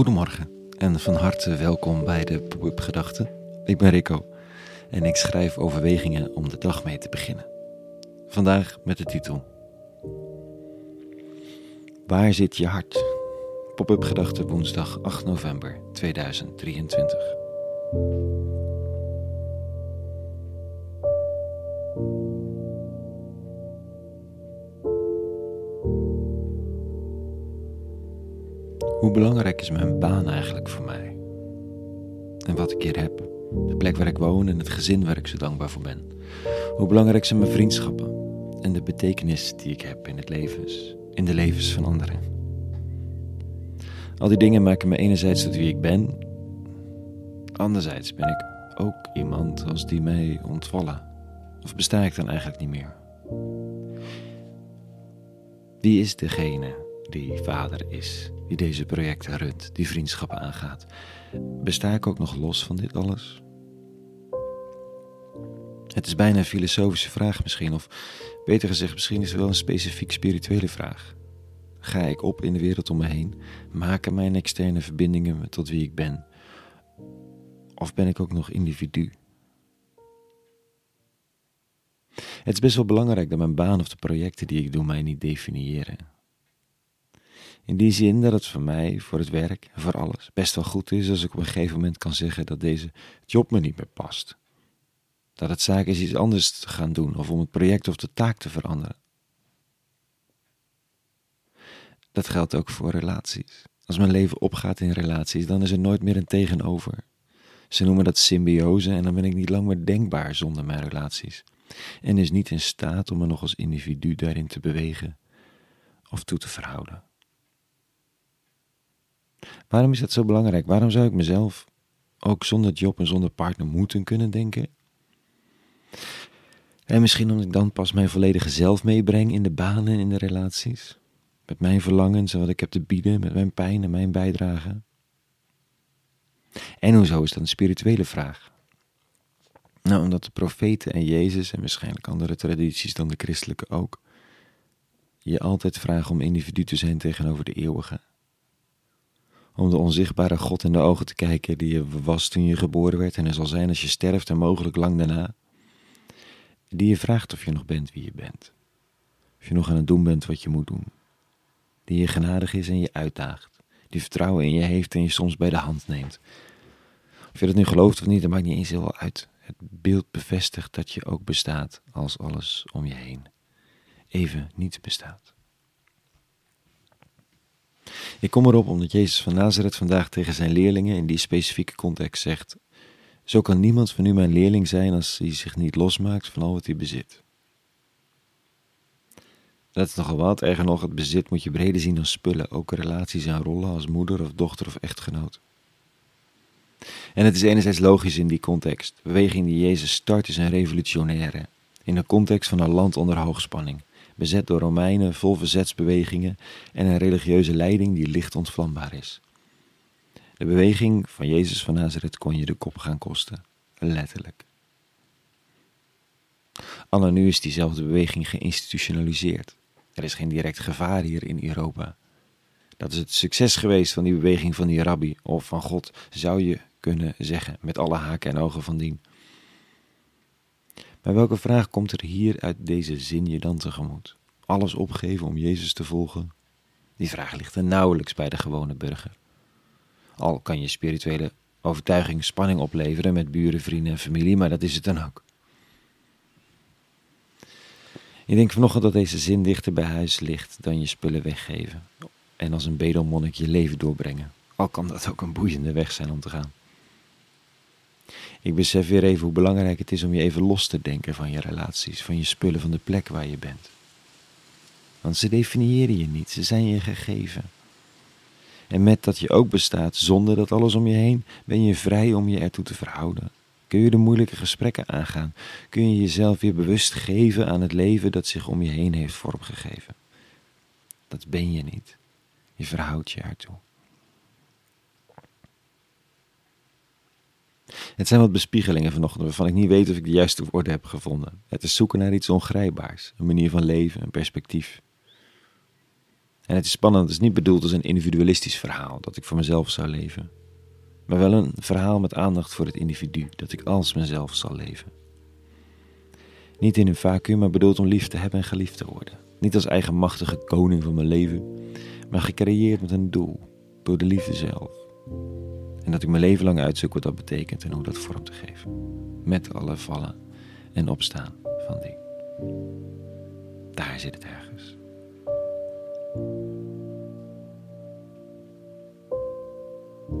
Goedemorgen en van harte welkom bij de Pop-up Gedachten. Ik ben Rico en ik schrijf overwegingen om de dag mee te beginnen. Vandaag met de titel Waar zit je hart? Pop-up Gedachten woensdag 8 november 2023. Hoe belangrijk is mijn baan eigenlijk voor mij? En wat ik hier heb, de plek waar ik woon en het gezin waar ik zo dankbaar voor ben. Hoe belangrijk zijn mijn vriendschappen en de betekenis die ik heb in het levens, in de levens van anderen. Al die dingen maken me enerzijds tot wie ik ben, anderzijds ben ik ook iemand als die mij ontvallen. Of besta ik dan eigenlijk niet meer? Wie is degene die vader is, die deze projecten runt, die vriendschappen aangaat. Besta ik ook nog los van dit alles? Het is bijna een filosofische vraag misschien, of beter gezegd, misschien is het wel een specifiek spirituele vraag. Ga ik op in de wereld om me heen? Maken mijn externe verbindingen me tot wie ik ben? Of ben ik ook nog individu? Het is best wel belangrijk dat mijn baan of de projecten die ik doe mij niet definiëren. In die zin dat het voor mij, voor het werk voor alles best wel goed is als ik op een gegeven moment kan zeggen dat deze job me niet meer past. Dat het zaak is iets anders te gaan doen of om het project of de taak te veranderen. Dat geldt ook voor relaties. Als mijn leven opgaat in relaties, dan is er nooit meer een tegenover. Ze noemen dat symbiose en dan ben ik niet lang meer denkbaar zonder mijn relaties. En is niet in staat om me nog als individu daarin te bewegen of toe te verhouden. Waarom is dat zo belangrijk? Waarom zou ik mezelf ook zonder job en zonder partner moeten kunnen denken? En misschien omdat ik dan pas mijn volledige zelf meebreng in de banen en in de relaties. Met mijn verlangens en wat ik heb te bieden, met mijn pijn en mijn bijdrage. En hoezo is dat een spirituele vraag? Nou, omdat de profeten en Jezus en waarschijnlijk andere tradities dan de christelijke ook, je altijd vragen om individu te zijn tegenover de eeuwige om de onzichtbare God in de ogen te kijken die je was toen je geboren werd en er zal zijn als je sterft en mogelijk lang daarna. Die je vraagt of je nog bent wie je bent. Of je nog aan het doen bent wat je moet doen. Die je genadig is en je uitdaagt. Die vertrouwen in je heeft en je soms bij de hand neemt. Of je dat nu gelooft of niet, dat maakt niet eens heel uit. Het beeld bevestigt dat je ook bestaat als alles om je heen even niet bestaat. Ik kom erop omdat Jezus van Nazareth vandaag tegen zijn leerlingen in die specifieke context zegt: Zo kan niemand van u mijn leerling zijn als hij zich niet losmaakt van al wat hij bezit. Dat is nogal wat, erger nog, het bezit moet je breder zien dan spullen, ook relaties en rollen als moeder of dochter of echtgenoot. En het is enerzijds logisch in die context. De beweging die Jezus start is een revolutionaire, in de context van een land onder hoogspanning bezet door Romeinen, vol verzetsbewegingen en een religieuze leiding die licht ontvlambaar is. De beweging van Jezus van Nazareth kon je de kop gaan kosten, letterlijk. Anna nu is diezelfde beweging geïnstitutionaliseerd. Er is geen direct gevaar hier in Europa. Dat is het succes geweest van die beweging van die rabbi, of van God, zou je kunnen zeggen, met alle haken en ogen van dien. Maar welke vraag komt er hier uit deze zin je dan tegemoet? Alles opgeven om Jezus te volgen? Die vraag ligt er nauwelijks bij de gewone burger. Al kan je spirituele overtuiging spanning opleveren met buren, vrienden en familie, maar dat is het dan ook. Ik denk vanochtend dat deze zin dichter bij huis ligt dan je spullen weggeven en als een bedelmonnik je leven doorbrengen. Al kan dat ook een boeiende weg zijn om te gaan. Ik besef weer even hoe belangrijk het is om je even los te denken van je relaties, van je spullen, van de plek waar je bent. Want ze definiëren je niet, ze zijn je gegeven. En met dat je ook bestaat zonder dat alles om je heen, ben je vrij om je ertoe te verhouden. Kun je de moeilijke gesprekken aangaan? Kun je jezelf weer bewust geven aan het leven dat zich om je heen heeft vormgegeven? Dat ben je niet. Je verhoudt je ertoe. Het zijn wat bespiegelingen vanochtend waarvan ik niet weet of ik de juiste woorden heb gevonden. Het is zoeken naar iets ongrijpbaars, een manier van leven, een perspectief. En het is spannend, het is niet bedoeld als een individualistisch verhaal dat ik voor mezelf zou leven. Maar wel een verhaal met aandacht voor het individu, dat ik als mezelf zal leven. Niet in een vacuüm, maar bedoeld om lief te hebben en geliefd te worden. Niet als eigenmachtige koning van mijn leven, maar gecreëerd met een doel, door de liefde zelf. En dat ik mijn leven lang uitzoek wat dat betekent en hoe dat vorm te geven. Met alle vallen en opstaan van die. Daar zit het ergens.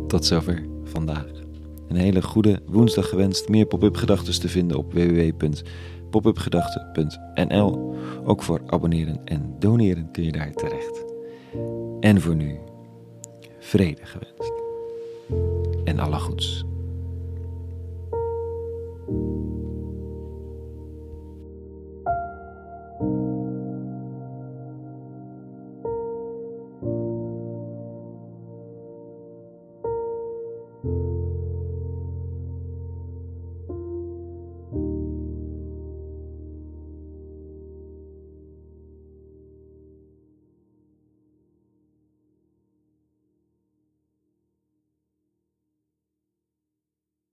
Tot zover vandaag. Een hele goede woensdag gewenst. Meer pop-up gedachten te vinden op www.popupgedachten.nl. Ook voor abonneren en doneren kun je daar terecht. En voor nu, vrede gewenst. Alle goeds.